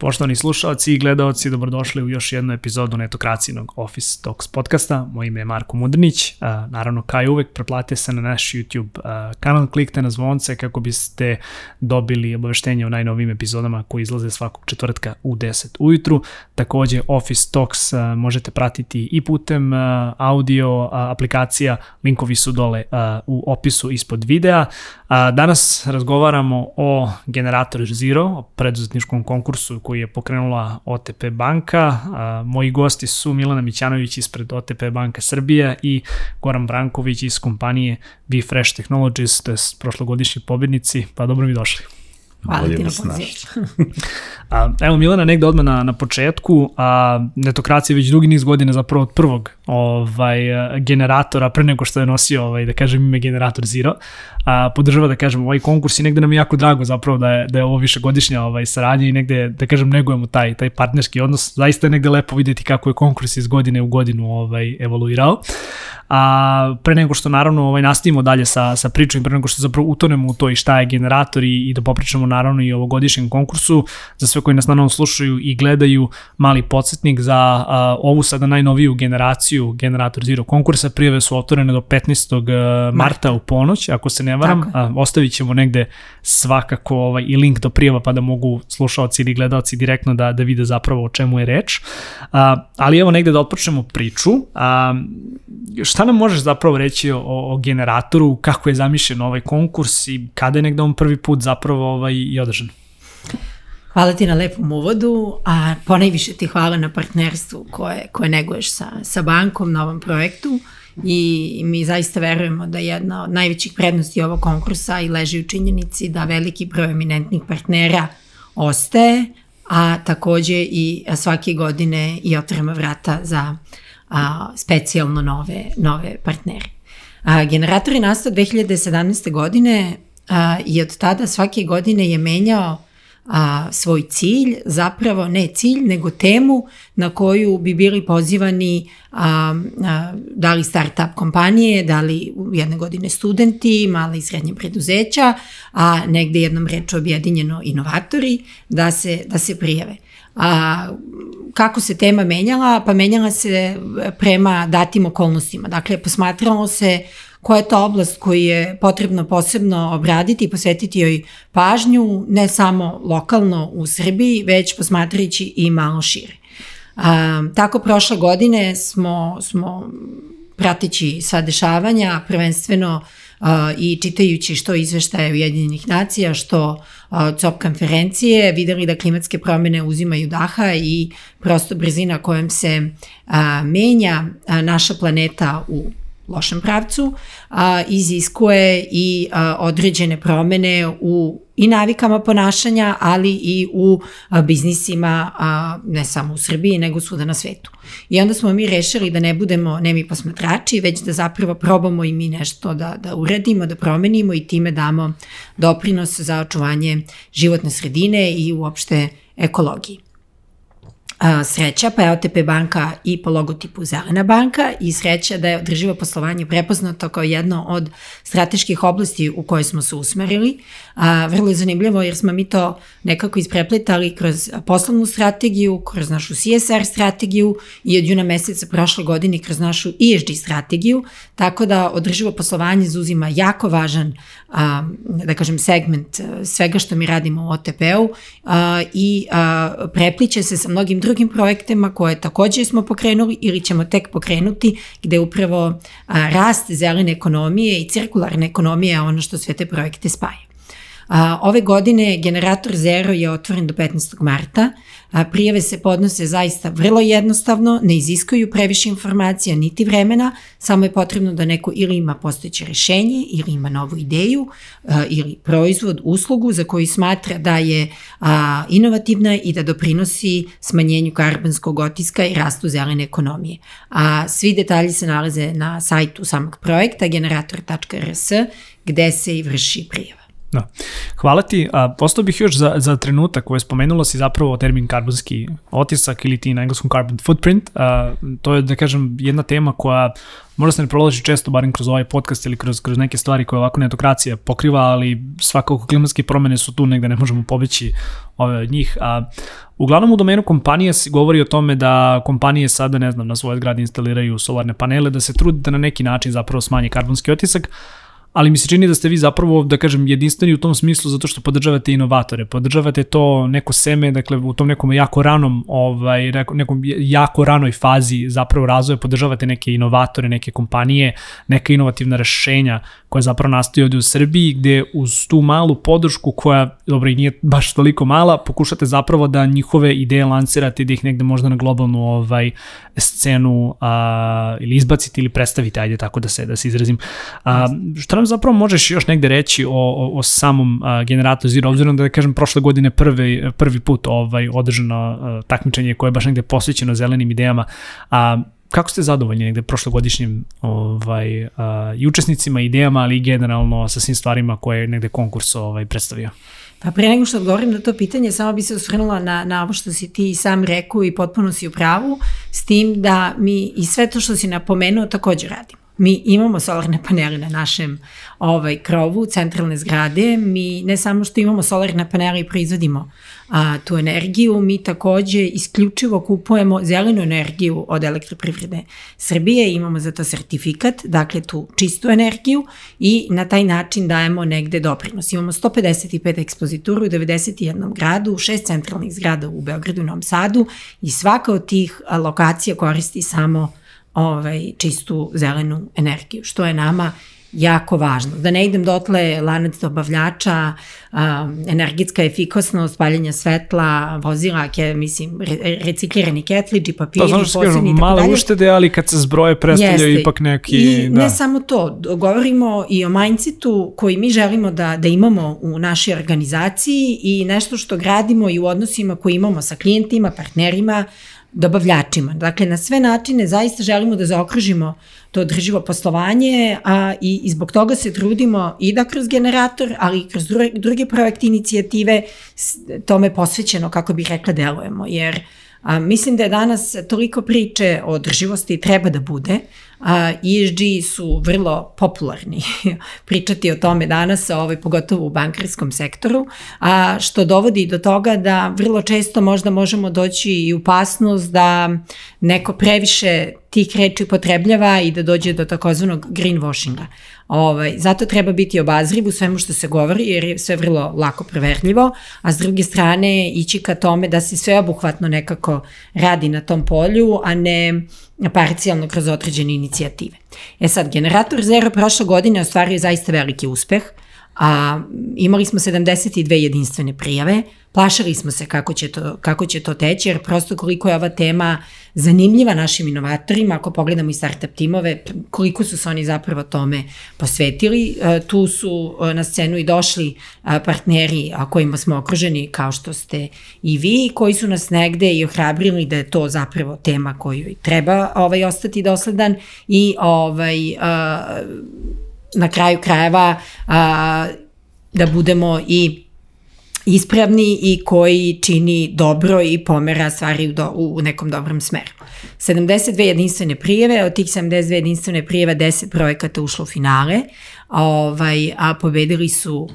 Poštovani slušalci i gledalci, dobrodošli u još jednu epizodu netokracijnog Office Talks podcasta. Moje ime je Marko Mudrnić. Naravno, kao i uvek, preplatite se na naš YouTube kanal, klikte na zvonce kako biste dobili obaveštenje o najnovim epizodama koji izlaze svakog četvrtka u 10 ujutru. Takođe, Office Talks možete pratiti i putem audio aplikacija, linkovi su dole u opisu ispod videa. Danas razgovaramo o Generator Zero, o preduzetničkom konkursu koji je pokrenula OTP banka. Moji gosti su Milana Mićanović ispred OTP banka Srbija i Goran Branković iz kompanije Be Fresh Technologies, to je prošlogodišnji pobednici, pa dobro mi došli. Hvala ti na a, evo Milana, negde odmah na, na početku, a, netokracija već drugi niz godina zapravo od prvog ovaj, generatora, pre nego što je nosio, ovaj, da kažem, ime generator Zero, a, podržava, da kažem, ovaj konkurs i negde nam je jako drago zapravo da je, da je ovo višegodišnja ovaj, saradnja i negde, da kažem, negujemo taj, taj partnerski odnos. Zaista je negde lepo videti kako je konkurs iz godine u godinu ovaj, evoluirao. A pre nego što naravno ovaj, nastavimo dalje sa, sa pričom, pre nego što zapravo utonemo u to i šta je generator i, i da popričamo naravno i ovogodišnjem konkursu, za sve koji nas naravno slušaju i gledaju, mali podsjetnik za a, ovu sada najnoviju generaciju Generator Zero konkursa. Prijeve su otvorene do 15. marta u ponoć, ako se ne varam. A, ostavit ćemo negde svakako ovaj, i link do prijeva pa da mogu slušalci ili gledalci direktno da, da vide zapravo o čemu je reč. A, ali evo negde da otpočnemo priču. A, šta nam možeš zapravo reći o, o generatoru, kako je zamišljen ovaj konkurs i kada je negde on prvi put zapravo ovaj, i održan? Hvala ti na lepom uvodu, a ponajviše ti hvala na partnerstvu koje, koje neguješ sa, sa bankom na ovom projektu i mi zaista verujemo da jedna od najvećih prednosti ovog konkursa i leži u činjenici da veliki broj eminentnih partnera ostaje, a takođe i svake godine i otvorimo vrata za a, specijalno nove, nove partnere. A, generator je nastao 2017. godine i od tada svake godine je menjao a, svoj cilj, zapravo ne cilj, nego temu na koju bi bili pozivani a, a, da li start-up kompanije, da li jedne godine studenti, male i srednje preduzeća, a negde jednom reču objedinjeno inovatori, da se, da se prijave. A, kako se tema menjala? Pa menjala se prema datim okolnostima. Dakle, posmatralo se koja je to oblast koju je potrebno posebno obraditi i posvetiti joj pažnju, ne samo lokalno u Srbiji, već posmatrajući i malo šire. A, tako prošle godine smo, smo prateći sva dešavanja, prvenstveno a, i čitajući što izveštaje Ujedinjenih nacija, što a, COP konferencije, videli da klimatske promene uzimaju daha i prosto brzina kojom se a, menja a, naša planeta u lošem pravcu, a, iziskuje i a, određene promene u i navikama ponašanja, ali i u a, biznisima, a, ne samo u Srbiji, nego svuda na svetu. I onda smo mi rešili da ne budemo nemi posmatrači, već da zapravo probamo i mi nešto da, da uradimo, da promenimo i time damo doprinos za očuvanje životne sredine i uopšte ekologiji sreća, pa je OTP banka i po logotipu Zelena banka i sreća da je održivo poslovanje prepoznato kao jedno od strateških oblasti u koje smo se usmerili. A, vrlo je zanimljivo jer smo mi to nekako isprepletali kroz poslovnu strategiju, kroz našu CSR strategiju i od juna meseca prošle godine kroz našu ESG strategiju, tako da održivo poslovanje zauzima jako važan a, da kažem, segment svega što mi radimo u OTP-u i a, prepliče se sa mnogim drugim projektima koje takođe smo pokrenuli ili ćemo tek pokrenuti, gde upravo a, rast zelene ekonomije i cirkularne ekonomije je ono što sve te projekte spaja. A, ove godine generator Zero je otvoren do 15. marta. A, prijave se podnose zaista vrlo jednostavno, ne iziskuju previše informacija niti vremena, samo je potrebno da neko ili ima postojeće rešenje ili ima novu ideju a, ili proizvod, uslugu za koju smatra da je a, inovativna i da doprinosi smanjenju karbonskog otiska i rastu zelene ekonomije. A svi detalji se nalaze na sajtu samog projekta generator.rs gde se i vrši prijava. Da. Hvala ti. A, postao bih još za, za trenutak koje spomenulo si zapravo termin karbonski otisak ili ti na engleskom carbon footprint. A, to je, da kažem, jedna tema koja možda se ne prolazi često, barem kroz ovaj podcast ili kroz, kroz neke stvari koje ovako netokracija pokriva, ali svakako klimatske promene su tu negde, ne možemo pobeći ove od njih. A, uglavnom u domenu kompanije se govori o tome da kompanije sada, ne znam, na svoje zgrade instaliraju solarne panele, da se trude da na neki način zapravo smanje karbonski otisak, ali mi se čini da ste vi zapravo, da kažem, jedinstveni u tom smislu zato što podržavate inovatore, podržavate to neko seme, dakle u tom nekom jako ranom, ovaj, nekom jako ranoj fazi zapravo razvoja podržavate neke inovatore, neke kompanije, neka inovativna rešenja koja zapravo nastoji ovde u Srbiji, gde uz tu malu podršku koja, dobro, i nije baš toliko mala, pokušate zapravo da njihove ideje lancirate i da ih negde možda na globalnu ovaj, scenu a, ili izbacite ili predstavite, ajde tako da se, da se izrazim. A, šta nam zapravo možeš još negde reći o, o, o samom a, generatoru Zero, obzirom da, da kažem, prošle godine prvi, prvi put ovaj, održano a, takmičenje koje je baš negde posvećeno zelenim idejama, a, kako ste zadovoljni negde prošlogodišnjim ovaj, a, i učesnicima, idejama, ali i generalno sa svim stvarima koje je negde konkurs ovaj, predstavio? Pa pre nego što odgovorim na to pitanje, samo bi se osvrnula na, na ovo što si ti sam rekao i potpuno si u pravu, s tim da mi i sve to što si napomenuo takođe radimo. Mi imamo solarne panele na našem ovaj, krovu, centralne zgrade. Mi ne samo što imamo solarne panele i proizvodimo a, tu energiju, mi takođe isključivo kupujemo zelenu energiju od elektroprivrede Srbije, imamo za to sertifikat, dakle tu čistu energiju i na taj način dajemo negde doprinos. Imamo 155 ekspozituru u 91 gradu, šest centralnih zgrada u Beogradu i Novom Sadu i svaka od tih lokacija koristi samo ovaj, čistu zelenu energiju, što je nama jako važno. Da ne idem dotle lanac dobavljača, um, energetska efikasnost, paljenja svetla, vozila, ke, mislim, re, reciklirani ketliđi, papiri, to znači, posebni, male dalje. uštede, ali kad se zbroje predstavljaju Jeste. ipak neki... I da. ne samo to, govorimo i o mindsetu koji mi želimo da, da imamo u našoj organizaciji i nešto što gradimo i u odnosima koji imamo sa klijentima, partnerima, dobavljačima. Dakle, na sve načine zaista želimo da zaokružimo to održivo poslovanje a, i, i zbog toga se trudimo i da kroz generator, ali i kroz druge, druge projekte inicijative tome posvećeno, kako bih rekla, delujemo. Jer a, mislim da je danas toliko priče o održivosti treba da bude, a, ESG su vrlo popularni. Pričati o tome danas, ovaj, pogotovo u bankarskom sektoru, a, što dovodi do toga da vrlo često možda možemo doći i u pasnost da neko previše tih reči potrebljava i da dođe do takozvanog greenwashinga. Ovaj, zato treba biti obazriv u svemu što se govori jer je sve vrlo lako preverljivo, a s druge strane ići ka tome da se sve obuhvatno nekako radi na tom polju, a ne parcijalno kroz određene inicijative. E sad, Generator Zero prošle godine ostvario zaista veliki uspeh, a imali smo 72 jedinstvene prijave, plašali smo se kako će, to, kako će to teći, jer prosto koliko je ova tema zanimljiva našim inovatorima, ako pogledamo i startup timove, koliko su se oni zapravo tome posvetili. E, tu su e, na scenu i došli e, partneri kojima smo okruženi, kao što ste i vi, koji su nas negde i ohrabrili da je to zapravo tema koju treba ovaj, ostati dosledan i ovaj, na kraju krajeva da budemo i ispravni i koji čini dobro i pomera stvari u, do, u nekom dobrom smeru. 72 jedinstvene prijeve, od tih 72 jedinstvene prijeve 10 projekata ušlo u finale, ovaj, a pobedili su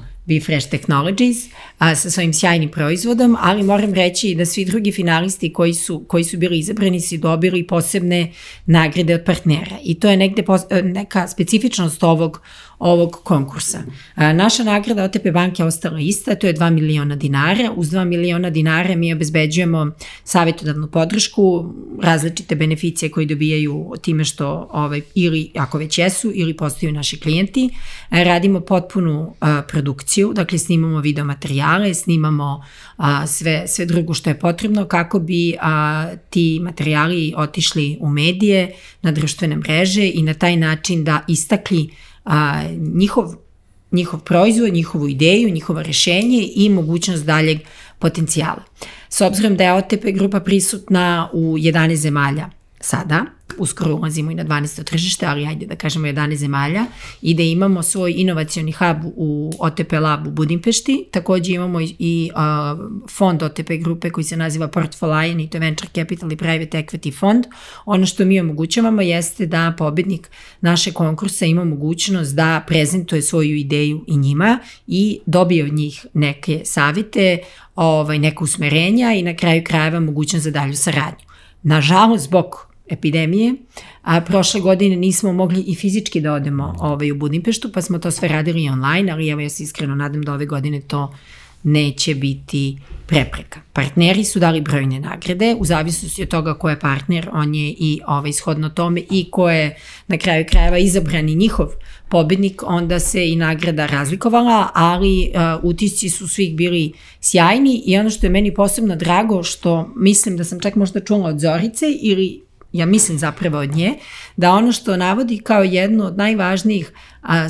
Fresh Technologies a, sa svojim sjajnim proizvodom, ali moram reći da svi drugi finalisti koji su, koji su bili izabrani su dobili posebne nagrade od partnera. I to je negde pos, neka specifičnost ovog, ovog konkursa. Naša nagrada OTP banke ostala ista, to je 2 miliona dinara. Uz 2 miliona dinara mi obezbeđujemo savjetodavnu podršku, različite beneficije koji dobijaju time što ovaj, ili ako već jesu ili postaju naši klijenti. A, radimo potpunu produkciju, dakle snimamo video materijale, snimamo sve, sve drugo što je potrebno kako bi ti materijali otišli u medije, na društvene mreže i na taj način da istakli a, njihov, njihov proizvod, njihovu ideju, njihovo rešenje i mogućnost daljeg potencijala. S obzirom da je OTP grupa prisutna u 11 zemalja sada, uskoro ulazimo i na 12. tržište, ali ajde da kažemo 11 zemalja, i da imamo svoj inovacioni hub u OTP Lab u Budimpešti. Takođe imamo i uh, fond OTP grupe koji se naziva Portfolio, i to je Venture Capital i Private Equity fond. Ono što mi omogućavamo jeste da pobednik naše konkursa ima mogućnost da prezentuje svoju ideju i njima i dobije od njih neke savite, ovaj, neke usmerenja i na kraju krajeva mogućnost za dalju saradnju. Nažalost, zbog epidemije, a prošle godine nismo mogli i fizički da odemo ovaj, u Budimpeštu, pa smo to sve radili online, ali evo ja se iskreno nadam da ove godine to neće biti prepreka. Partneri su dali brojne nagrade, u zavisnosti od toga ko je partner, on je i ovaj, ishodno tome i ko je na kraju krajeva izabrani njihov pobednik, onda se i nagrada razlikovala, ali uh, utisci su svih bili sjajni i ono što je meni posebno drago, što mislim da sam čak možda čula od Zorice ili ja mislim zapravo od nje, da ono što navodi kao jedno od najvažnijih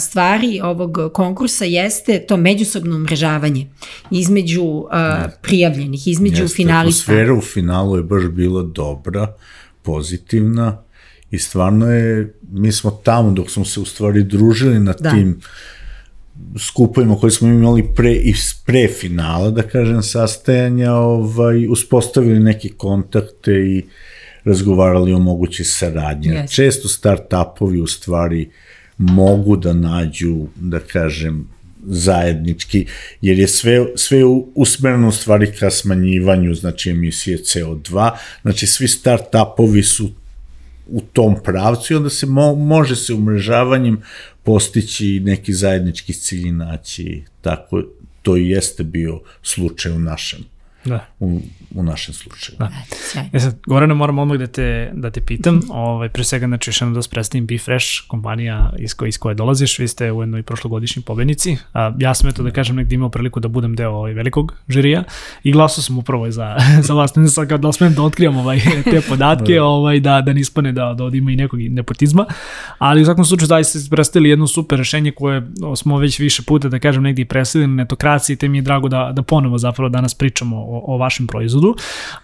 stvari ovog konkursa jeste to međusobno umrežavanje između prijavljenih, između jeste, finalista. Atmosfera u finalu je baš bila dobra, pozitivna i stvarno je, mi smo tamo dok smo se u stvari družili na da. tim skupovima koje smo imali pre i pre finala, da kažem, sastajanja, ovaj, uspostavili neke kontakte i uh, razgovarali o moguće saradnje. Yes. Često start-upovi u stvari mogu da nađu, da kažem, zajednički, jer je sve, sve usmereno u stvari ka smanjivanju, znači emisije CO2, znači svi start-upovi su u tom pravcu i onda se mo, može se umrežavanjem postići neki zajednički cilj naći, tako to i jeste bio slučaj u našem da. u, u našem slučaju. Da. E sad, Gorane, moram odmah da te, da te pitam, ovaj, pre svega, znači, još jednom da vas predstavim Bifresh, kompanija iz koje, iz koje dolaziš, vi ste ujedno i prošlogodišnji pobednici. A, ja sam eto da kažem negdje imao priliku da budem deo ovaj, velikog žirija i glasao sam upravo za, za vas, ne znam da smem da otkrivam ovaj, te podatke, da. ovaj, da, da ne ispane da, da ima i nekog nepotizma, ali u svakom slučaju zaista ste predstavili jedno super rešenje koje smo već više puta, da kažem, negdje predstavili na netokraciji, te mi je drago da, da ponovo zapravo danas pričamo o, o vašem proizvodu.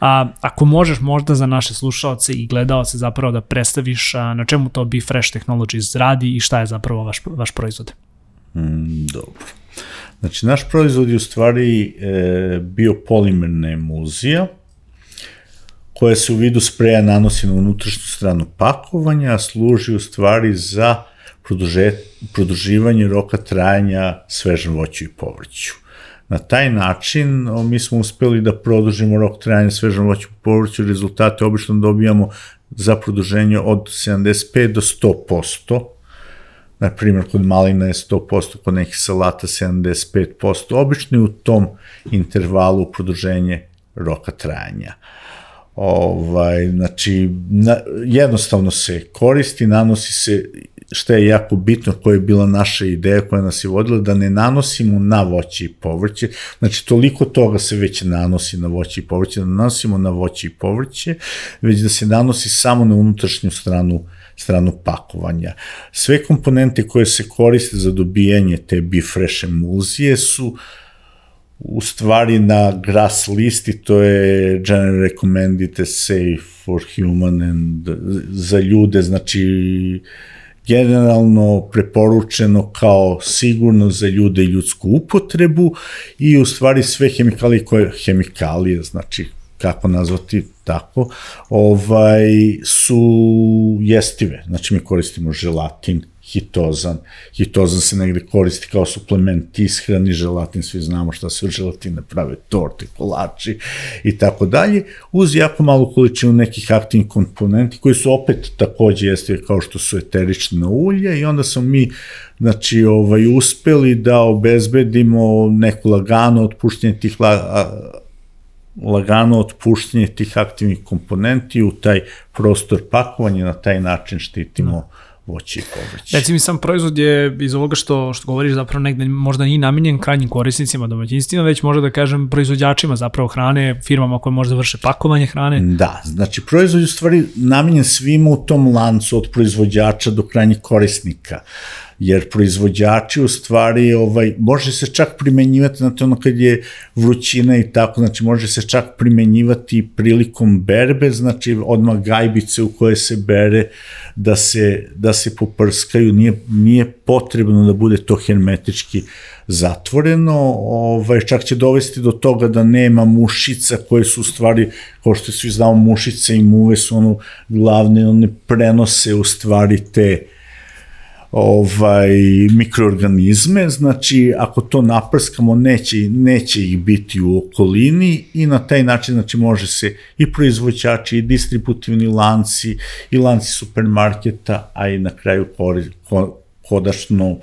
A, ako možeš možda za naše slušalce i gledalce zapravo da predstaviš a, na čemu to Be Fresh Technologies radi i šta je zapravo vaš, vaš proizvod. Mm, dobro. Znači, naš proizvod je u stvari e, biopolimerna emulzija, koja se u vidu spreja nanosi na unutrašnju stranu pakovanja, a služi u stvari za produže, produživanje roka trajanja svežem voću i povrću. Na taj način mi smo uspeli da produžimo rok trajanja svežom voću povrću, rezultate obično dobijamo za produženje od 75 do 100%, na primjer kod malina je 100%, kod nekih salata 75%, obično je u tom intervalu produženje roka trajanja. Ovaj, znači, na, jednostavno se koristi, nanosi se šta je jako bitno, koja je bila naša ideja koja nas je vodila, da ne nanosimo na voće i povrće, znači toliko toga se već nanosi na voće i povrće, da nanosimo na voće i povrće, već da se nanosi samo na unutrašnju stranu stranu pakovanja. Sve komponente koje se koriste za dobijanje te bifresh emulzije su u stvari na GRAS listi, to je General Recommended Safe for Human and za ljude, znači generalno preporučeno kao sigurno za ljude i ljudsku upotrebu i u stvari sve hemikalije koje hemikalije, znači kako nazvati tako, ovaj, su jestive. Znači mi koristimo želatin, hitozan. Hitozan se negde koristi kao suplement ishrani, želatin, svi znamo šta se od želatina prave, torte, kolači i tako dalje, uz jako malu količinu nekih aktivnih komponenti koji su opet takođe jeste kao što su eterične ulje i onda smo mi znači ovaj uspeli da obezbedimo neku lagano otpuštenje tih la, lagano otpuštenje tih aktivnih komponenti u taj prostor pakovanja, na taj način štitimo no da voće i povrće. Reci mi, sam proizvod je iz ovoga što, što govoriš zapravo negde možda nije namenjen krajnjim korisnicima domaćinstvima, već možda da kažem proizvođačima zapravo hrane, firmama koje možda vrše pakovanje hrane. Da, znači proizvod je u stvari namenjen svima u tom lancu od proizvođača do krajnjih korisnika. Jer proizvođači u stvari ovaj, može se čak primenjivati, znate ono kad je vrućina i tako, znači može se čak primenjivati prilikom berbe, znači odmah gajbice u koje se bere da se, da se poprskaju, nije, nije potrebno da bude to hermetički zatvoreno, ovaj, čak će dovesti do toga da nema mušica koje su u stvari, kao što svi znamo, mušice i muve su ono glavne, one prenose u stvari te ovaj mikroorganizme, znači ako to naprskamo neće, neće ih biti u okolini i na taj način znači može se i proizvođači i distributivni lanci i lanci supermarketa, a i na kraju kodačno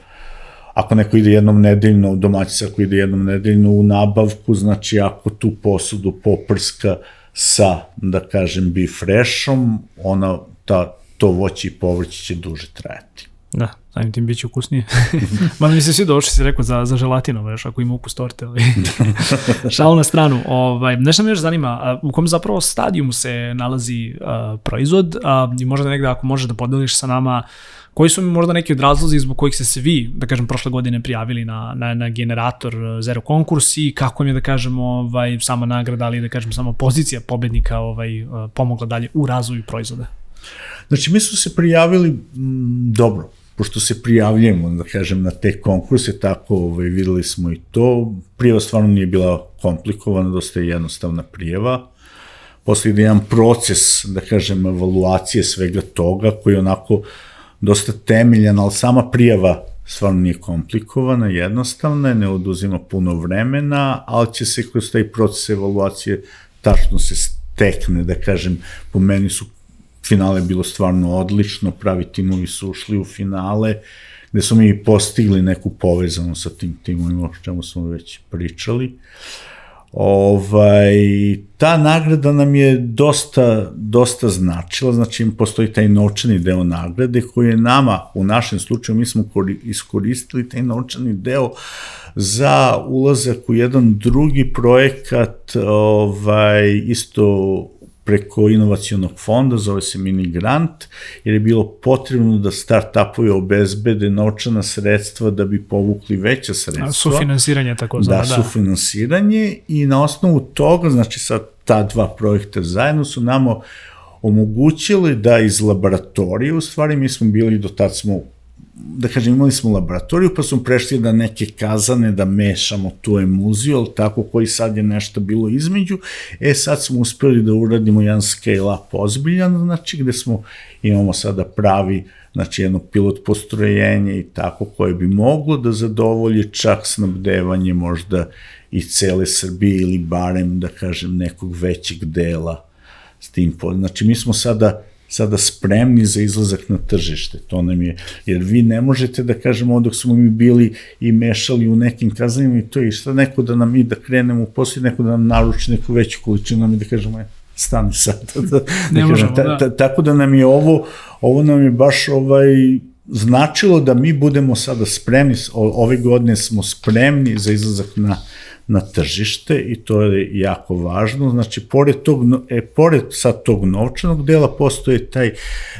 ako neko ide jednom nedeljno, domaćica ako ide jednom nedeljno u nabavku, znači ako tu posudu poprska sa, da kažem, beef freshom, ona, ta, to voće i povrće će duže trajati. Da, samim tim bit će ukusnije. Ma mi se svi došli, si rekao, za, za želatinu, veš, ako ima ukus torte. Ali... Šal na stranu. Ovaj, nešto me još zanima, u kom zapravo stadijumu se nalazi uh, proizvod uh, i možda negde ako možeš da podeliš sa nama Koji su mi možda neki od razlozi zbog kojih ste se vi, da kažem, prošle godine prijavili na, na, na generator e, Zero konkurs i kako mi je, da kažem, ovaj, sama nagrada, ali da kažem, sama pozicija pobednika ovaj, e, pomogla dalje u razvoju proizvoda? Znači, mi smo se prijavili m, dobro, pošto se prijavljujemo, da kažem, na te konkurse, tako ovaj, videli smo i to. Prijeva stvarno nije bila komplikovana, dosta je jednostavna prijeva. Posle ide jedan proces, da kažem, evaluacije svega toga, koji onako dosta temeljan, ali sama prijava stvarno nije komplikovana, jednostavna je, ne oduzima puno vremena, ali će se kroz taj proces evaluacije tačno se stekne, da kažem, po meni su finale bilo stvarno odlično, pravi timovi su ušli u finale, gde smo mi postigli neku povezanu sa tim timovima, o čemu smo već pričali. Ovaj, ta nagrada nam je dosta, dosta značila, znači postoji taj novčani deo nagrade koji je nama, u našem slučaju, mi smo iskoristili taj novčani deo za ulazak u jedan drugi projekat, ovaj, isto preko inovacijonog fonda, zove se Mini Grant, jer je bilo potrebno da start-upovi obezbede novčana sredstva da bi povukli veća sredstva. Sufinansiranje tako zove, da. Da, sufinansiranje i na osnovu toga, znači sa ta dva projekta zajedno su nama omogućili da iz laboratorije, u stvari mi smo bili, do tad smo da kažem, imali smo laboratoriju, pa smo prešli da neke kazane, da mešamo tu emulziju, ali tako koji sad je nešto bilo između. E, sad smo uspeli da uradimo jedan scale-up ozbiljan, znači, gde smo, imamo sada pravi, znači, jedno pilot postrojenje i tako, koje bi moglo da zadovolji čak snabdevanje možda i cele Srbije ili barem, da kažem, nekog većeg dela s tim. Znači, mi smo sada sada spremni za izlazak na tržište. To nam je, jer vi ne možete da kažemo dok smo mi bili i mešali u nekim kazanjima i to je šta neko da nam i da krenemo u poslije, neko da nam naruči neku veću količinu, nam i da kažemo, stani sad. Da, da, ne da možemo, ta, ta, tako da nam je ovo, ovo nam je baš ovaj, značilo da mi budemo sada spremni, ove godine smo spremni za izlazak na na tržište i to je jako važno. Znači, pored, tog, e, pored sad tog novčanog dela postoje taj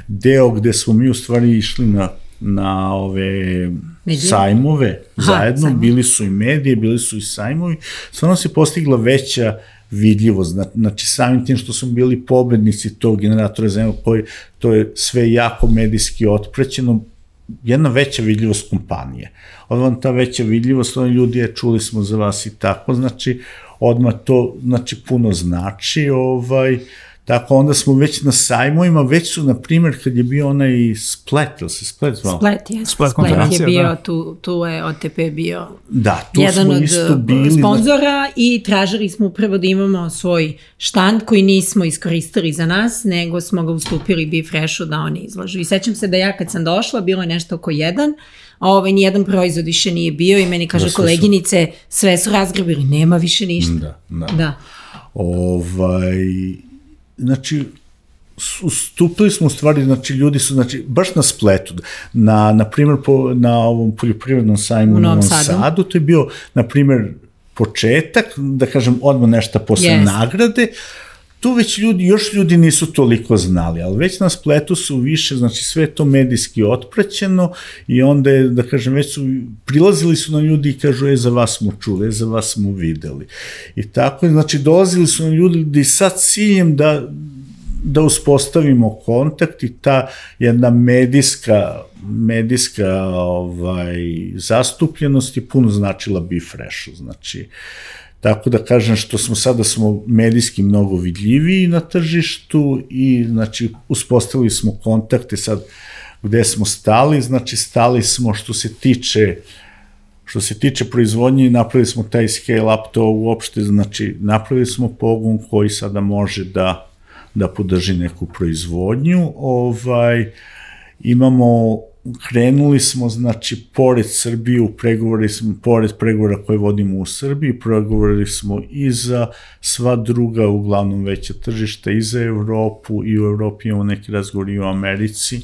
deo gde smo mi u stvari išli na na ove medije? sajmove zajedno, sajmove. bili su i medije, bili su i sajmovi, stvarno se postigla veća vidljivost, znači samim tim što smo bili pobednici tog generatora zemlja koji to je sve jako medijski otprećeno, jedna veća vidljivost kompanije. Odmah ta veća vidljivost, oni ljudi je, čuli smo za vas i tako, znači, odmah to, znači, puno znači, ovaj, Tako onda smo već na sajmovima, već su, na primjer, kad je bio onaj Splet, ili se Splet zvao? Splet, je. Splet, Splet je bio, da. tu, tu je OTP bio da, tu jedan smo od isto bili sponzora na... i tražili smo upravo da imamo svoj štand koji nismo iskoristili za nas, nego smo ga ustupili Be Freshu da oni izlažu. I sećam se da ja kad sam došla, bilo je nešto oko jedan, a ovaj nijedan proizvod više nije bio i meni kaže da, koleginice, sve su razgrabili, nema više ništa. Da, da. da. Ovaj, znači, ustupili smo u stvari, znači ljudi su, znači, baš na spletu, na, na primjer, po, na ovom poljoprivrednom sajmu u Novom Sadu. Sadu, to je bio, na primjer, početak, da kažem, odmah nešto posle yes. nagrade, tu već ljudi, još ljudi nisu toliko znali, ali već na spletu su više, znači sve to medijski otpraćeno i onda je, da kažem, već su, prilazili su na ljudi i kažu, e, za vas smo čuli, e, za vas smo videli. I tako znači, dolazili su na ljudi sa ciljem da, da uspostavimo kontakt i ta jedna medijska medijska ovaj zastupljenost je puno značila Bifreshu, znači Tako da kažem što smo sada smo medijski mnogo vidljiviji na tržištu i znači uspostavili smo kontakte sad gde smo stali, znači stali smo što se tiče što se tiče proizvodnje napravili smo taj scale up to uopšte, znači napravili smo pogon koji sada može da da podrži neku proizvodnju, ovaj imamo krenuli smo, znači, pored Srbije, u pregovori smo, pored pregovora koje vodimo u Srbiji, pregovorili smo i za sva druga, uglavnom veća tržišta, i za Evropu, i u Evropi imamo neki razgovor i u Americi,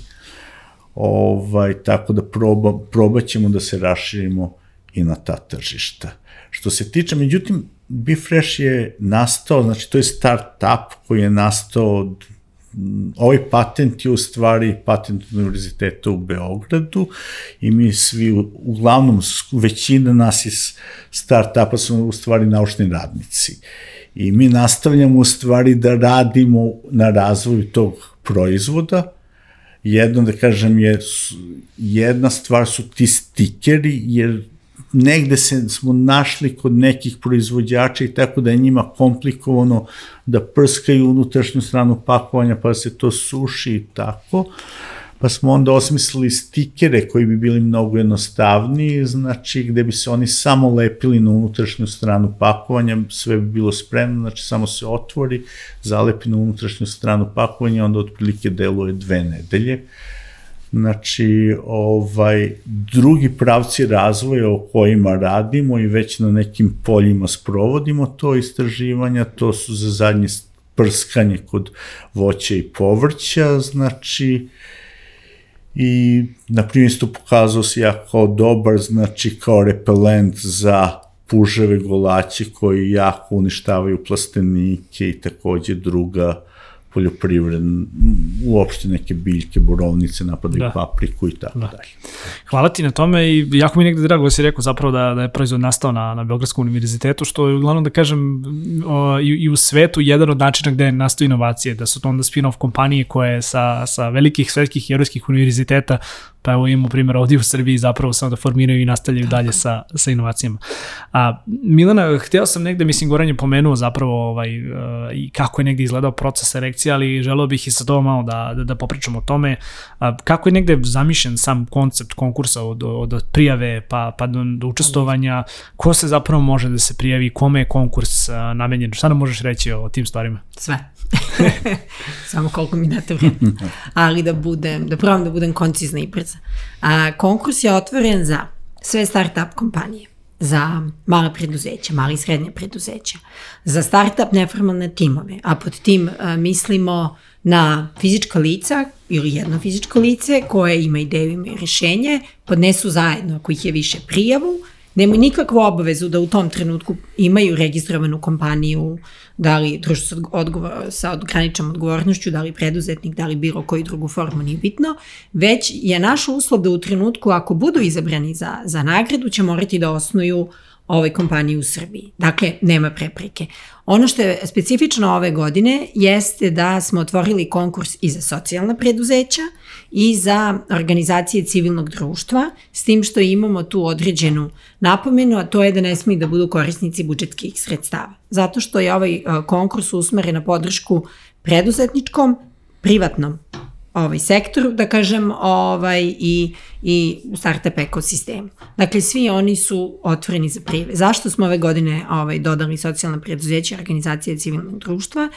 ovaj, tako da proba, probat ćemo da se raširimo i na ta tržišta. Što se tiče, međutim, Bifresh je nastao, znači to je start-up koji je nastao ovaj patent je u stvari patent univerziteta u Beogradu i mi svi, uglavnom većina nas iz start-upa smo u stvari naučni radnici. I mi nastavljamo u stvari da radimo na razvoju tog proizvoda, jedno da kažem je jedna stvar su ti stikeri jer negde se smo našli kod nekih proizvođača i tako da je njima komplikovano da prskaju unutrašnju stranu pakovanja pa se to suši i tako. Pa smo onda osmislili stikere koji bi bili mnogo jednostavniji, znači gde bi se oni samo lepili na unutrašnju stranu pakovanja, sve bi bilo spremno, znači samo se otvori, zalepi na unutrašnju stranu pakovanja, onda otprilike deluje dve nedelje. Uh, Znači, ovaj, drugi pravci razvoja o kojima radimo i već na nekim poljima sprovodimo to istraživanja, to su za zadnje prskanje kod voća i povrća, znači, i na primjer isto pokazao se jako dobar, znači kao repelent za puževe golaće koji jako uništavaju plastenike i takođe druga poljoprivredne, uopšte neke biljke, borovnice, napadaju da. papriku i tako da. dalje. Hvala ti na tome i jako mi negde drago da si rekao zapravo da, da je proizvod nastao na, na Beogradskom univerzitetu, što je uglavnom da kažem o, i, i u svetu jedan od načina gde je nastao inovacije, da su to onda spin-off kompanije koje sa, sa velikih svetskih i evropskih univerziteta pa evo imamo primjer ovdje u Srbiji zapravo samo da formiraju i nastavljaju dalje sa, sa inovacijama. A, Milana, hteo sam negde, mislim, Goran je pomenuo zapravo ovaj, uh, i kako je negde izgledao proces selekcije, ali želeo bih i sa to malo da, da, da popričamo o tome. A, kako je negde zamišljen sam koncept konkursa od, od prijave pa, pa do, do učestovanja, ko se zapravo može da se prijavi, kome je konkurs uh, namenjen, šta nam možeš reći o, o tim stvarima? Sve. Samo koliko mi date vremena. Ali da budem, da probam da budem koncizna i brza. A, konkurs je otvoren za sve start-up kompanije, za mala preduzeća, mali i srednje preduzeća, za start-up neformalne timove, a pod tim a, mislimo na fizička lica ili jedno fizičko lice koje ima ideju, ima rešenje, podnesu zajedno ako ih je više prijavu, nemaju nikakvu obavezu da u tom trenutku imaju registrovanu kompaniju, da li društvo sa, odgovor, sa ograničnom odgovornošću, da li preduzetnik, da li bilo koju drugu formu, nije bitno, već je naš uslov da u trenutku ako budu izabrani za, za nagradu će morati da osnuju ovaj kompaniji u Srbiji. Dakle, nema prepreke. Ono što je specifično ove godine jeste da smo otvorili konkurs i za socijalna preduzeća i za organizacije civilnog društva, s tim što imamo tu određenu napomenu, a to je da ne smiju da budu korisnici budžetskih sredstava. Zato što je ovaj konkurs usmeren na podršku preduzetničkom, privatnom ovaj sektor, da kažem, ovaj, i, i startup ekosistemu. Dakle, svi oni su otvoreni za prijeve. Zašto smo ove godine ovaj, dodali socijalna preduzeća organizacije civilnog društva?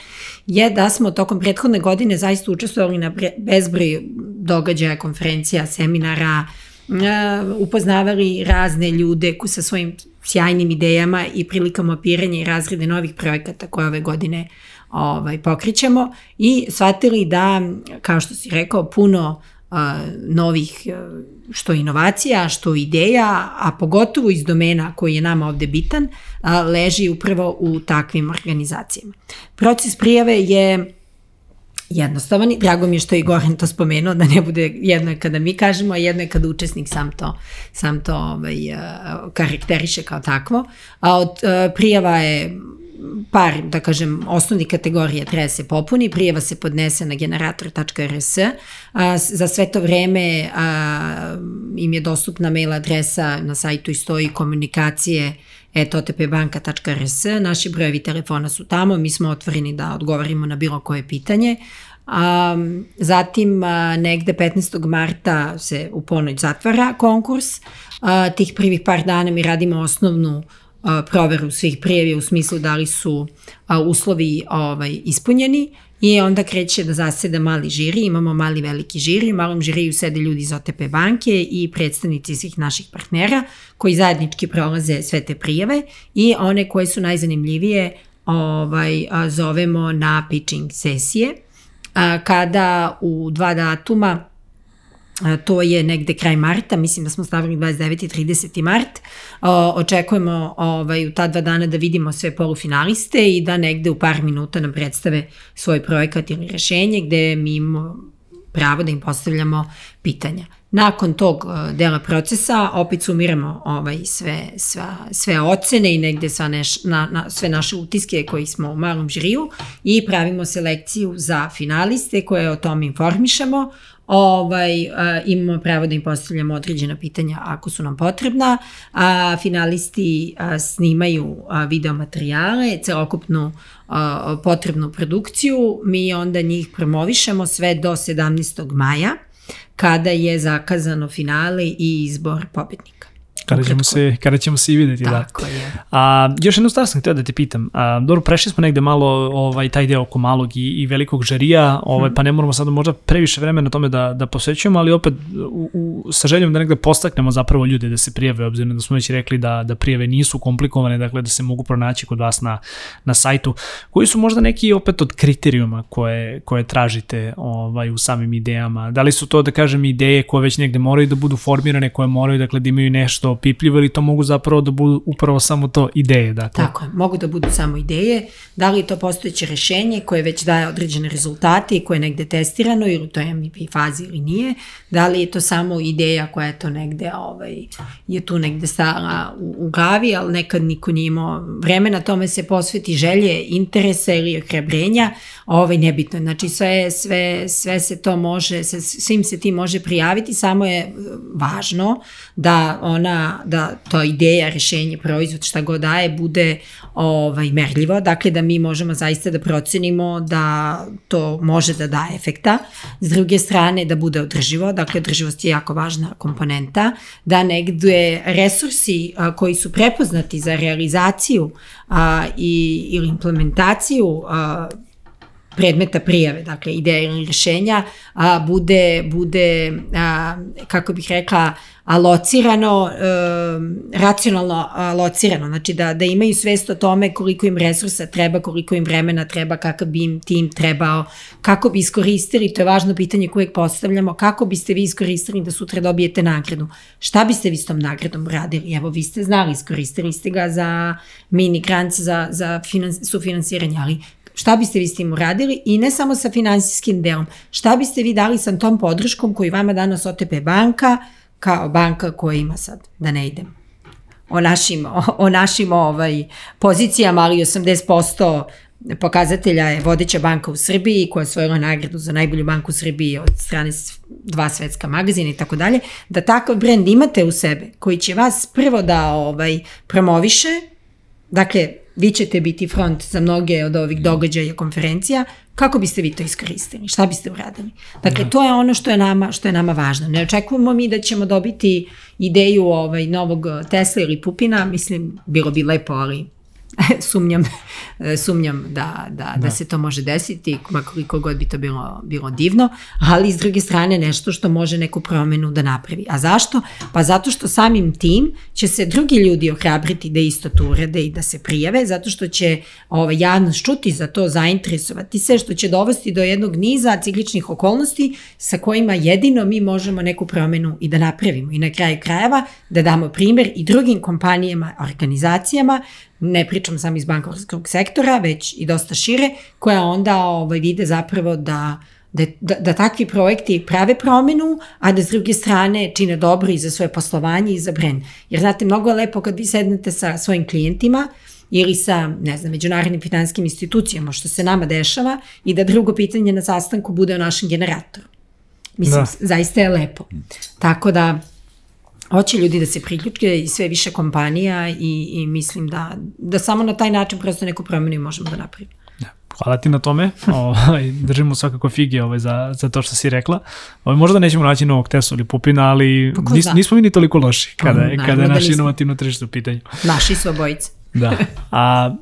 Je da smo tokom prethodne godine zaista učestvovali na bezbroj događaja, konferencija, seminara, upoznavali razne ljude sa svojim sjajnim idejama i prilikom opiranja i razrede novih projekata koje ove godine uh, ovaj, pokrićemo i shvatili da, kao što si rekao, puno a, novih što inovacija, što ideja, a pogotovo iz domena koji je nama ovde bitan, a, leži upravo u takvim organizacijama. Proces prijave je jednostavan i drago mi je što je i Goran to spomenuo, da ne bude jedno je kada mi kažemo, a jedno je kada učesnik sam to, sam to ovaj, karakteriše kao takvo. A od prijava je par, da kažem, osnovni kategorije treba se popuni, prijeva se podnese na generator.rs, za sve to vreme a, im je dostupna mail adresa na sajtu i stoji komunikacije otpbanka.rs, naši brojevi telefona su tamo, mi smo otvoreni da odgovorimo na bilo koje pitanje, A, zatim a, negde 15. marta se u ponoć zatvara konkurs. A, tih prvih par dana mi radimo osnovnu proveru svih prijevi u smislu da li su uslovi ovaj, ispunjeni i onda kreće da zaseda mali žiri, imamo mali veliki žiri, u malom žiriju sede ljudi iz OTP banke i predstavnici svih naših partnera koji zajednički prolaze sve te prijeve i one koje su najzanimljivije ovaj, zovemo na pitching sesije, kada u dva datuma to je negde kraj marta, mislim da smo stavili 29. i 30. mart. očekujemo ovaj, u ta dva dana da vidimo sve polufinaliste i da negde u par minuta nam predstave svoj projekat ili rešenje gde mi imamo pravo da im postavljamo pitanja. Nakon tog dela procesa opet sumiramo ovaj sve, sve, sve ocene i negde sva neš, na, na, sve naše utiske koji smo u malom žiriju i pravimo selekciju za finaliste koje o tom informišemo ovaj, a, imamo pravo da im postavljamo određena pitanja ako su nam potrebna, a finalisti a, snimaju a, video materijale, celokupnu a, potrebnu produkciju, mi onda njih promovišemo sve do 17. maja, kada je zakazano finale i izbor pobednika. Kada ćemo, se, kada ćemo se i videti, da. Tako da. je. A, još jednu stvar sam htio da te pitam. A, dobro, prešli smo negde malo ovaj, taj deo oko malog i, i velikog žarija, ovaj, pa ne moramo sada možda previše vremena tome da, da posvećujemo, ali opet u, u, sa željom da negde postaknemo zapravo ljude da se prijave, obzirom da smo već rekli da, da prijave nisu komplikovane, dakle da se mogu pronaći kod vas na, na sajtu. Koji su možda neki opet od kriterijuma koje, koje tražite ovaj, u samim idejama? Da li su to, da kažem, ideje koje već negde moraju da budu formirane, koje moraju dakle, da imaju nešto opipljivo ili to mogu zapravo da budu upravo samo to ideje? Dakle. Tako je, mogu da budu samo ideje. Da li je to postojeće rešenje koje već daje određene rezultate i koje je negde testirano ili to je MVP fazi ili nije. Da li je to samo ideja koja je to negde, ovaj, je tu negde stala u, u glavi, ali nekad niko nije imao vremena tome se posveti želje, interesa ili okrebrenja, ovaj, nebitno. Znači sve, sve, sve se to može, svim se ti može prijaviti, samo je važno da ona da to ideja, rešenje, proizvod, šta god daje, bude ovaj, merljivo, dakle da mi možemo zaista da procenimo da to može da daje efekta. S druge strane da bude održivo, dakle održivost je jako važna komponenta, da negde resursi a, koji su prepoznati za realizaciju a, i, ili implementaciju a, predmeta prijave, dakle ideja ili rešenja, a, bude, bude a, kako bih rekla, alocirano, e, racionalno alocirano, znači da, da imaju svest o tome koliko im resursa treba, koliko im vremena treba, kakav bi im tim trebao, kako bi iskoristili, to je važno pitanje koje postavljamo, kako biste vi iskoristili da sutra dobijete nagradu, šta biste vi s tom nagradom radili, evo vi ste znali, iskoristili ste ga za mini grant, za, za finans, sufinansiranje, ali šta biste vi s tim uradili? I ne samo sa finansijskim delom, šta biste vi dali sa tom podrškom koju vama danas OTP banka, kao banka koja ima sad, da ne idem. O našim, o, o našim ovaj, pozicijama, ali 80% pokazatelja je vodeća banka u Srbiji koja je osvojila nagradu za najbolju banku u Srbiji od strane dva svetska magazina i tako dalje, da takav brend imate u sebe koji će vas prvo da ovaj promoviše, dakle vi ćete biti front za mnoge od ovih događaja i konferencija, kako biste vi to iskoristili? Šta biste uradili? Dakle, da. to je ono što je nama, što je nama važno. Ne očekujemo mi da ćemo dobiti ideju ovaj, novog Tesla ili Pupina, mislim, bilo bi lepo, ali sumnjam, sumnjam da, da, da, da se to može desiti, koliko god bi to bilo, bilo divno, ali s druge strane nešto što može neku promenu da napravi. A zašto? Pa zato što samim tim će se drugi ljudi ohrabriti da isto to urede i da se prijave, zato što će ovaj, javnost čuti za to, zainteresovati se, što će dovesti do jednog niza cikličnih okolnosti sa kojima jedino mi možemo neku promenu i da napravimo. I na kraju krajeva da damo primer i drugim kompanijama, organizacijama ne pričam sam iz bankarskog sektora, već i dosta šire, koja onda ovaj, vide zapravo da, da, da, da takvi projekti prave promenu, a da s druge strane čine dobro i za svoje poslovanje i za brand. Jer znate, mnogo je lepo kad vi sednete sa svojim klijentima, ili sa, ne znam, međunarodnim finanskim institucijama, što se nama dešava, i da drugo pitanje na sastanku bude o našem generatoru. Mislim, da. zaista je lepo. Tako da, hoće ljudi da se priključke i sve više kompanija i, i mislim da, da samo na taj način prosto neku promenu možemo da napravimo. Ja, hvala ti na tome. Ovaj, držimo svakako fige ovaj, za, za to što si rekla. Ovaj, možda nećemo naći novog Tesla ili Pupina, ali pa nis, nismo mi ni toliko loši kada, je, kada je da naš inovativno tržište u pitanju. Naši su obojice. da. A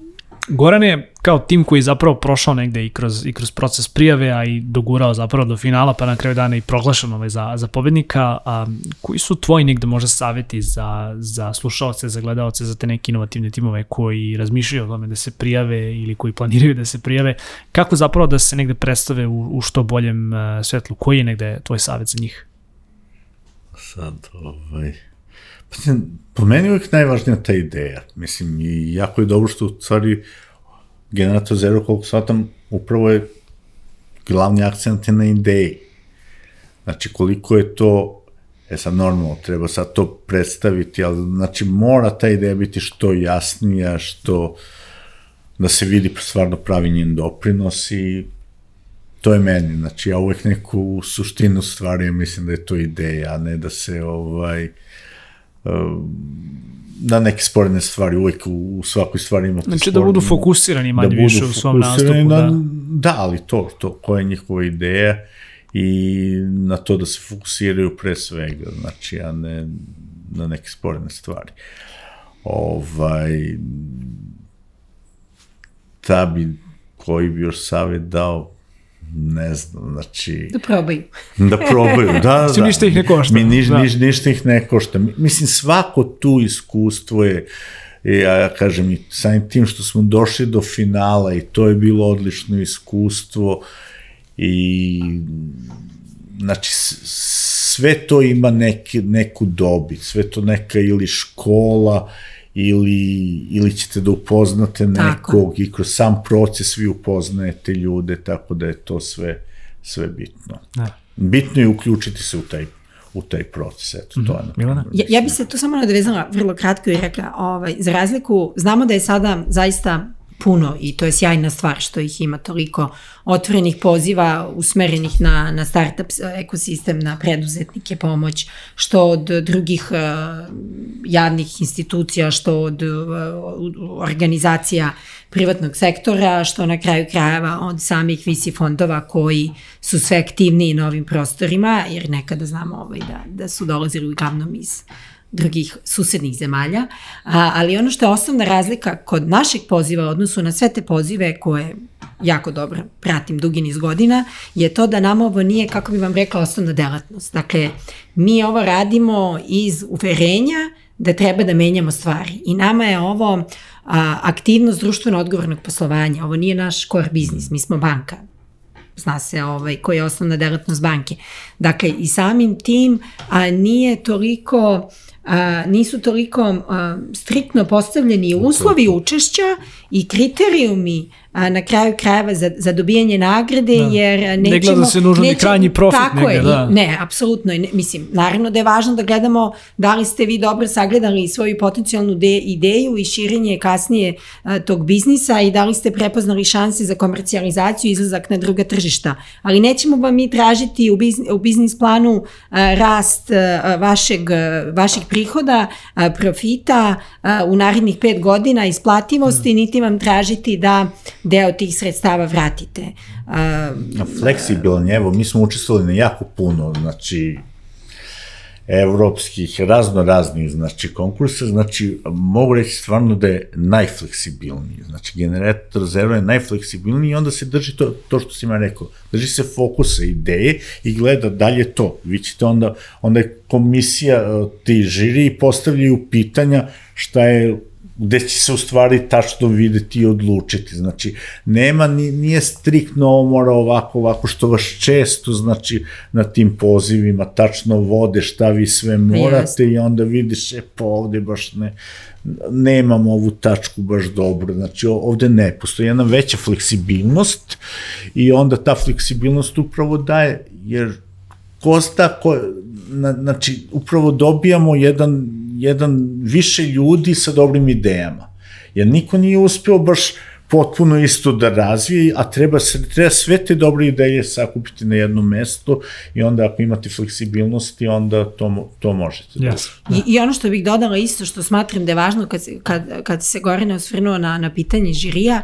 Goran je kao tim koji je zapravo prošao negde i kroz, i kroz proces prijave, a i dogurao zapravo do finala, pa na kraju dana i proglašen ovaj za, za pobednika. A, koji su tvoji negde možda saveti za, za slušalce, za gledalce, za te neke inovativne timove koji razmišljaju o tome da se prijave ili koji planiraju da se prijave? Kako zapravo da se negde predstave u, u što boljem uh, svetlu? Koji je negde tvoj savet za njih? Sad, ovaj... Po meni uvijek najvažnija ta ideja. Mislim, i jako je dobro što u stvari generator Zero, koliko shvatam, upravo je glavni akcent na ideji. Znači, koliko je to, e sad normalno, treba sad to predstaviti, ali znači mora ta ideja biti što jasnija, što da se vidi stvarno pravi njen doprinos i to je meni, znači ja uvek neku suštinu stvari mislim da je to ideja, a ne da se ovaj na neke sporedne stvari, uvek u, u svakoj stvari imate Znači da budu fokusirani manje da više u svom nastupu. Na, da. da, ali to, to, koja je njihova ideja i na to da se fokusiraju pre svega, znači, a ne na neke sporedne stvari. Ovaj, da bi, koji bi još savjet dao, ne znam, znači... Da probaju. Da probaju, da, da. da. ništa ih ne košta. Mi, niš, da. niš, ništa ih ne košta. Mislim, svako tu iskustvo je, ja kažem, i samim tim što smo došli do finala i to je bilo odlično iskustvo i znači sve to ima neke, neku dobit, sve to neka ili škola, ili, ili ćete da upoznate nekog tako. i kroz sam proces vi upoznajete ljude, tako da je to sve, sve bitno. Da. Bitno je uključiti se u taj u taj proces. Eto, to je mm -hmm. Milana? Ja, ja bi se tu samo nadovezala vrlo kratko i rekla, ovaj, za razliku, znamo da je sada zaista puno i to je sjajna stvar što ih ima toliko otvorenih poziva usmerenih na, na startup ekosistem, na preduzetnike pomoć, što od drugih uh, javnih institucija, što od uh, organizacija privatnog sektora, što na kraju krajeva od samih visi fondova koji su sve aktivniji na ovim prostorima, jer nekada znamo ovaj, da, da su dolazili uglavnom iz drugih susednih zemalja, a, ali ono što je osnovna razlika kod našeg poziva u odnosu na sve te pozive koje jako dobro pratim dugi niz godina, je to da nam ovo nije, kako bi vam rekla, osnovna delatnost. Dakle, mi ovo radimo iz uverenja da treba da menjamo stvari. I nama je ovo a, aktivnost društveno odgovornog poslovanja. Ovo nije naš core biznis, mi smo banka zna se ovaj, koja je osnovna delatnost banke. Dakle, i samim tim a, nije toliko a, nisu toliko a, striktno postavljeni uslovi učešća i kriterijumi na kraju krajeva za, za dobijanje nagrade, da. jer nećemo... Ne gleda se nužno ni krajnji profit. Tako nega, je, da. ne, apsolutno. Ne, mislim, naravno da je važno da gledamo da li ste vi dobro sagledali svoju potencijalnu de, ideju i širenje kasnije a, tog biznisa i da li ste prepoznali šanse za komercijalizaciju i izlazak na druga tržišta. Ali nećemo vam mi tražiti u, biznis, u biznis planu a, rast a, vašeg, a, vaših prihoda, a, profita a, u narednih pet godina, isplativosti, mm. niti vam tražiti da deo tih sredstava vratite. Uh, Fleksibilan, evo, mi smo učestvovali na jako puno, znači, evropskih, razno raznih, znači, konkursa, znači, mogu reći stvarno da je najfleksibilniji, znači, generator zero je najfleksibilniji i onda se drži to, to što si ima rekao, drži se fokusa, ideje i gleda dalje to. Vi ćete onda, onda je komisija, ti žiri postavljaju pitanja šta je gde će se u stvari tačno videti i odlučiti. Znači, nema, nije striktno ovo mora ovako, ovako, što vas često, znači, na tim pozivima tačno vode šta vi sve morate i onda vidiš, e, pa ovde baš ne, nemam ovu tačku baš dobro, znači ovde ne, postoji jedna veća fleksibilnost i onda ta fleksibilnost upravo daje, jer kosta, ko, na, znači upravo dobijamo jedan jedan više ljudi sa dobrim idejama. Jer niko nije uspeo baš potpuno isto da razvije, a treba, se, treba sve te dobre ideje sakupiti na jedno mesto i onda ako imate fleksibilnosti, onda to, to možete. Yes. Da. I, I ono što bih dodala isto, što smatram da je važno kad, kad, kad se Gorina osvrnuo na, na pitanje žirija,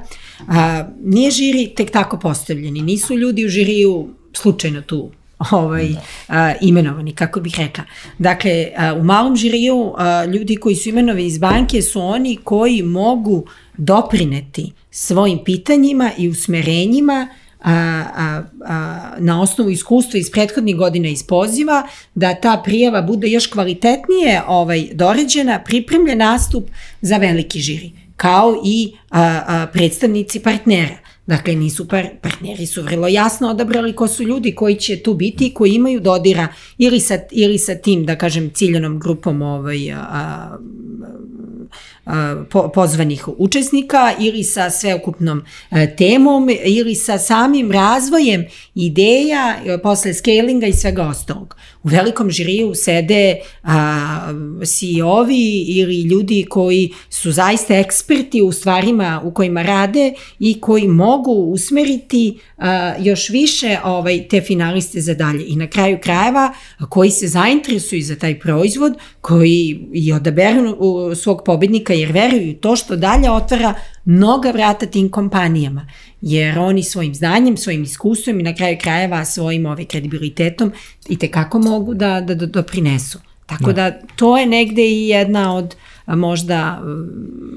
a, nije žiri tek tako postavljeni, nisu ljudi u žiriju slučajno tu ovaj, a, imenovani, kako bih rekla. Dakle, a, u malom žiriju a, ljudi koji su imenovani iz banke su oni koji mogu doprineti svojim pitanjima i usmerenjima a, a, a, na osnovu iskustva iz prethodnih godina iz poziva, da ta prijava bude još kvalitetnije ovaj, doređena, pripremljen nastup za veliki žiri, kao i a, a, predstavnici partnera. Dakle, nisu par, partneri su vrlo jasno odabrali ko su ljudi koji će tu biti, koji imaju dodira ili sa, ili sa tim, da kažem, ciljenom grupom ovaj, a, po, pozvanih učesnika ili sa sveukupnom e, temom ili sa samim razvojem ideja e, posle scalinga i svega ostalog. U velikom žiriju sede a, CEO-vi ili ljudi koji su zaista eksperti u stvarima u kojima rade i koji mogu usmeriti a, još više ovaj, te finaliste za dalje. I na kraju krajeva koji se zainteresuju za taj proizvod, koji i odaberu svog pobednika jer veruju to što dalje otvara mnoga vrata tim kompanijama, jer oni svojim znanjem, svojim iskustvom i na kraju krajeva svojim ovaj, kredibilitetom i tekako mogu da, da, da doprinesu. Tako da. da to je negde i jedna od možda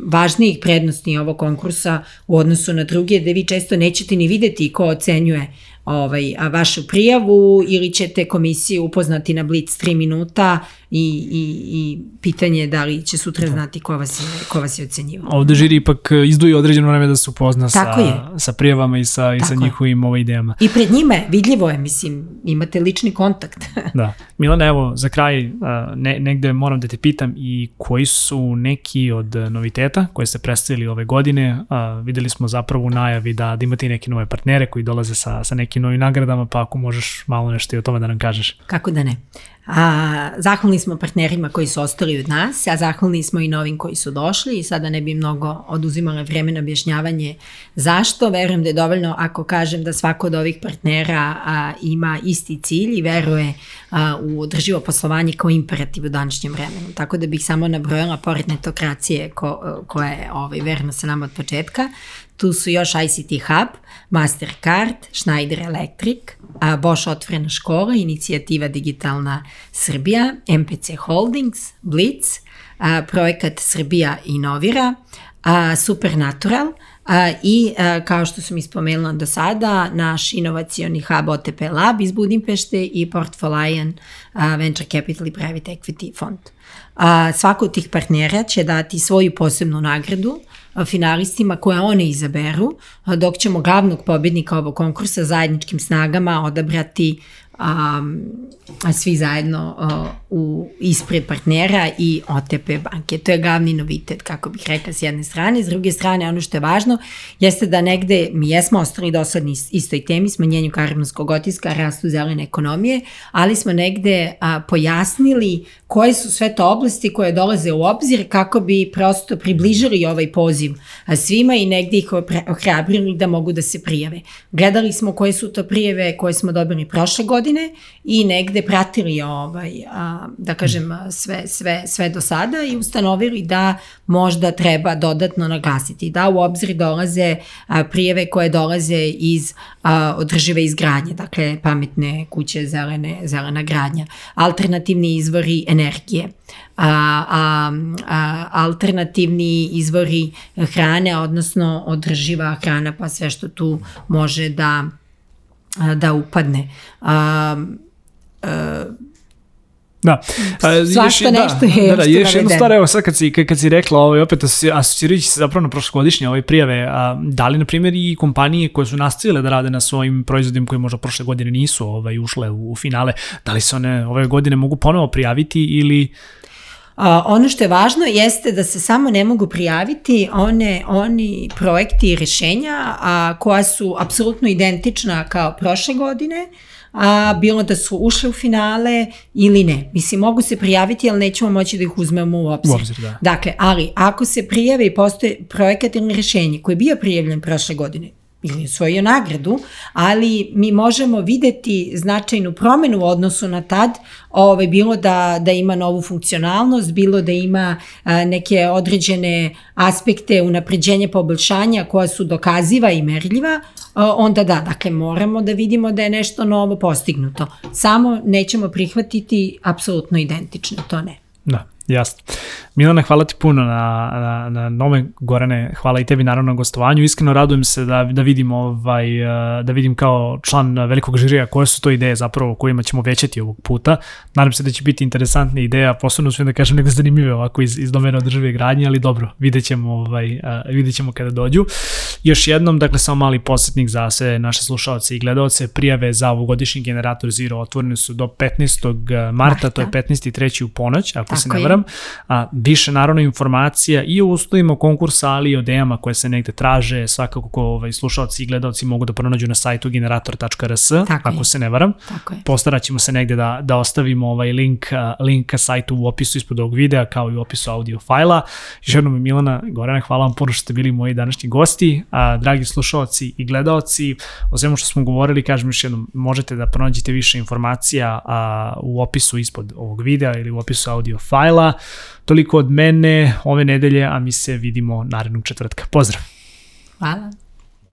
važnijih prednosti ovog konkursa u odnosu na druge, da vi često nećete ni videti ko ocenjuje ovaj, vašu prijavu ili ćete komisiju upoznati na Blitz 3 minuta i, i, i pitanje da li će sutra znati ko vas je, ko vas je ocenjivao. Ovde žiri ipak izduje određeno vreme da se upozna sa, je. sa prijavama i sa, i sa njihovim ovaj idejama. I pred njime, vidljivo je, mislim, imate lični kontakt. da. Milana, evo, za kraj, ne, negde moram da te pitam i koji su neki od noviteta koje ste predstavili ove godine. A, videli smo zapravo u najavi da, da imate i neke nove partnere koji dolaze sa, sa nekim novim nagradama, pa ako možeš malo nešto i o tome da nam kažeš. Kako da ne. A, zahvalni smo partnerima koji su ostali od nas, a zahvalni smo i novim koji su došli i sada ne bi mnogo oduzimala vreme na objašnjavanje zašto. Verujem da je dovoljno ako kažem da svako od ovih partnera a, ima isti cilj i veruje a, u održivo poslovanje kao imperativ u današnjem vremenu. Tako da bih samo nabrojala pored netokracije ko, koja je ovaj, verna sa nama od početka, Tu su još ICT Hub, Mastercard, Schneider Electric, Bosch otvorena škola, inicijativa Digitalna Srbija, MPC Holdings, Blitz, projekat Srbija inovira, Supernatural i kao što sam ispomenula do sada, naš inovacioni hub OTP Lab iz Budimpešte i Portfolion Venture Capital i Private Equity Fund. Svako od tih partnera će dati svoju posebnu nagradu finalistima koje one izaberu, dok ćemo glavnog pobednika ovog konkursa zajedničkim snagama odabrati um, svi zajedno uh, u ispred partnera i OTP banke. To je glavni novitet, kako bih rekla, s jedne strane. S druge strane, ono što je važno jeste da negde mi jesmo ostali dosadni istoj temi, smanjenju karbonskog otiska, rastu zelene ekonomije, ali smo negde a, pojasnili koje su sve to oblasti koje dolaze u obzir kako bi prosto približili ovaj poziv svima i negde ih ohrabrili da mogu da se prijave. Gledali smo koje su to prijeve koje smo dobili prošle godine, godine i negde pratili ovaj, a, da kažem sve, sve, sve do sada i ustanovili da možda treba dodatno naglasiti da u obzir dolaze a, prijeve koje dolaze iz a, održive izgradnje, dakle pametne kuće, zelene, zelena gradnja, alternativni izvori energije, a, a, a, alternativni izvori hrane, odnosno održiva hrana, pa sve što tu može da, da upadne. A, a, Da. A, Svašta da, nešto je da, da, još jednu stvar, evo sad kad si, kad, kad si rekla, ovaj, opet asocirajući se zapravo na prošlogodišnje ove prijave, a, da li, na primjer, i kompanije koje su nastavile da rade na svojim proizvodima koji možda prošle godine nisu ovaj, ušle u, u finale, da li se one ove godine mogu ponovo prijaviti ili... A, ono što je važno jeste da se samo ne mogu prijaviti one, oni projekti i rešenja a, koja su apsolutno identična kao prošle godine, a bilo da su ušle u finale ili ne. Mislim, mogu se prijaviti, ali nećemo moći da ih uzmemo u obzir. U obzir da. Dakle, ali ako se prijave i postoje projekat ili rešenje koji je bio prijavljen prošle godine, ili osvojio nagradu, ali mi možemo videti značajnu promenu u odnosu na tad, ovaj, bilo da, da ima novu funkcionalnost, bilo da ima a, neke određene aspekte unapređenja poboljšanja koja su dokaziva i merljiva, a, onda da, dakle moramo da vidimo da je nešto novo postignuto. Samo nećemo prihvatiti apsolutno identično, to ne. Da, jasno. Milana, hvala ti puno na, na, na nove Gorane, hvala i tebi naravno na gostovanju. Iskreno radujem se da, da vidim ovaj, eh, da vidim kao član velikog žirija koje su to ideje zapravo kojima ćemo većati ovog puta. Nadam se da će biti interesantne ideja, posebno sve da kažem nego zanimljive ovako iz, iz domena održive gradnje, ali dobro, vidjet ćemo, ovaj, eh, vidjet ćemo kada dođu. Još jednom, dakle, samo mali posjetnik za sve naše slušalce i gledalce, prijave za ovogodišnji generator Zero otvorene su do 15. marta, Marta. to je 15. i 3. u ponoć, ako Tako se ne varam. A, više naravno informacija i o uslovima konkursa, ali i o idejama koje se negde traže, svakako ko ovaj, slušalci i gledalci mogu da pronađu na sajtu generator.rs, ako je. se ne varam. Tako je. Postarat ćemo se negde da, da ostavimo ovaj link, link ka sajtu u opisu ispod ovog videa, kao i u opisu audio fajla. Još jednom Milana, Gorana, hvala vam puno što ste bili moji današnji gosti. A, dragi slušalci i gledalci, o svemu što smo govorili, kažem još jednom, možete da pronađete više informacija a, u opisu ispod ovog videa ili u opisu audio fajla. Toliko od mene ove nedelje, a mi se vidimo narednog četvrtka. Pozdrav! Hvala!